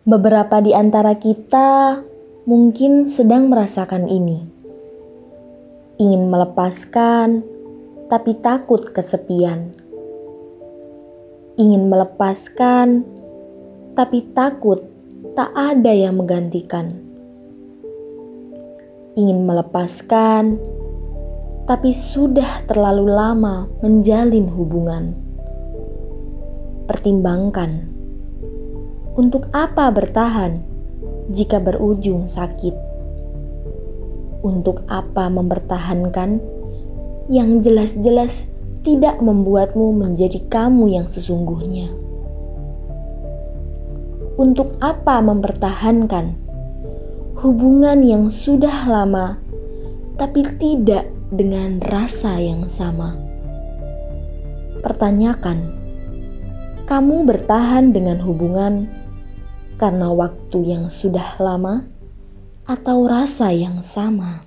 Beberapa di antara kita mungkin sedang merasakan ini. Ingin melepaskan, tapi takut kesepian. Ingin melepaskan, tapi takut tak ada yang menggantikan. Ingin melepaskan, tapi sudah terlalu lama menjalin hubungan. Pertimbangkan untuk apa bertahan jika berujung sakit? Untuk apa mempertahankan yang jelas-jelas tidak membuatmu menjadi kamu yang sesungguhnya? Untuk apa mempertahankan hubungan yang sudah lama tapi tidak dengan rasa yang sama? Pertanyakan, kamu bertahan dengan hubungan karena waktu yang sudah lama atau rasa yang sama.